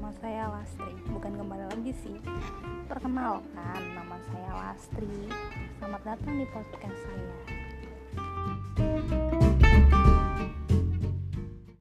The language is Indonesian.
Nama saya Lastri. Bukan kembali lagi sih. Perkenalkan, nama saya Lastri. Selamat datang di podcast saya.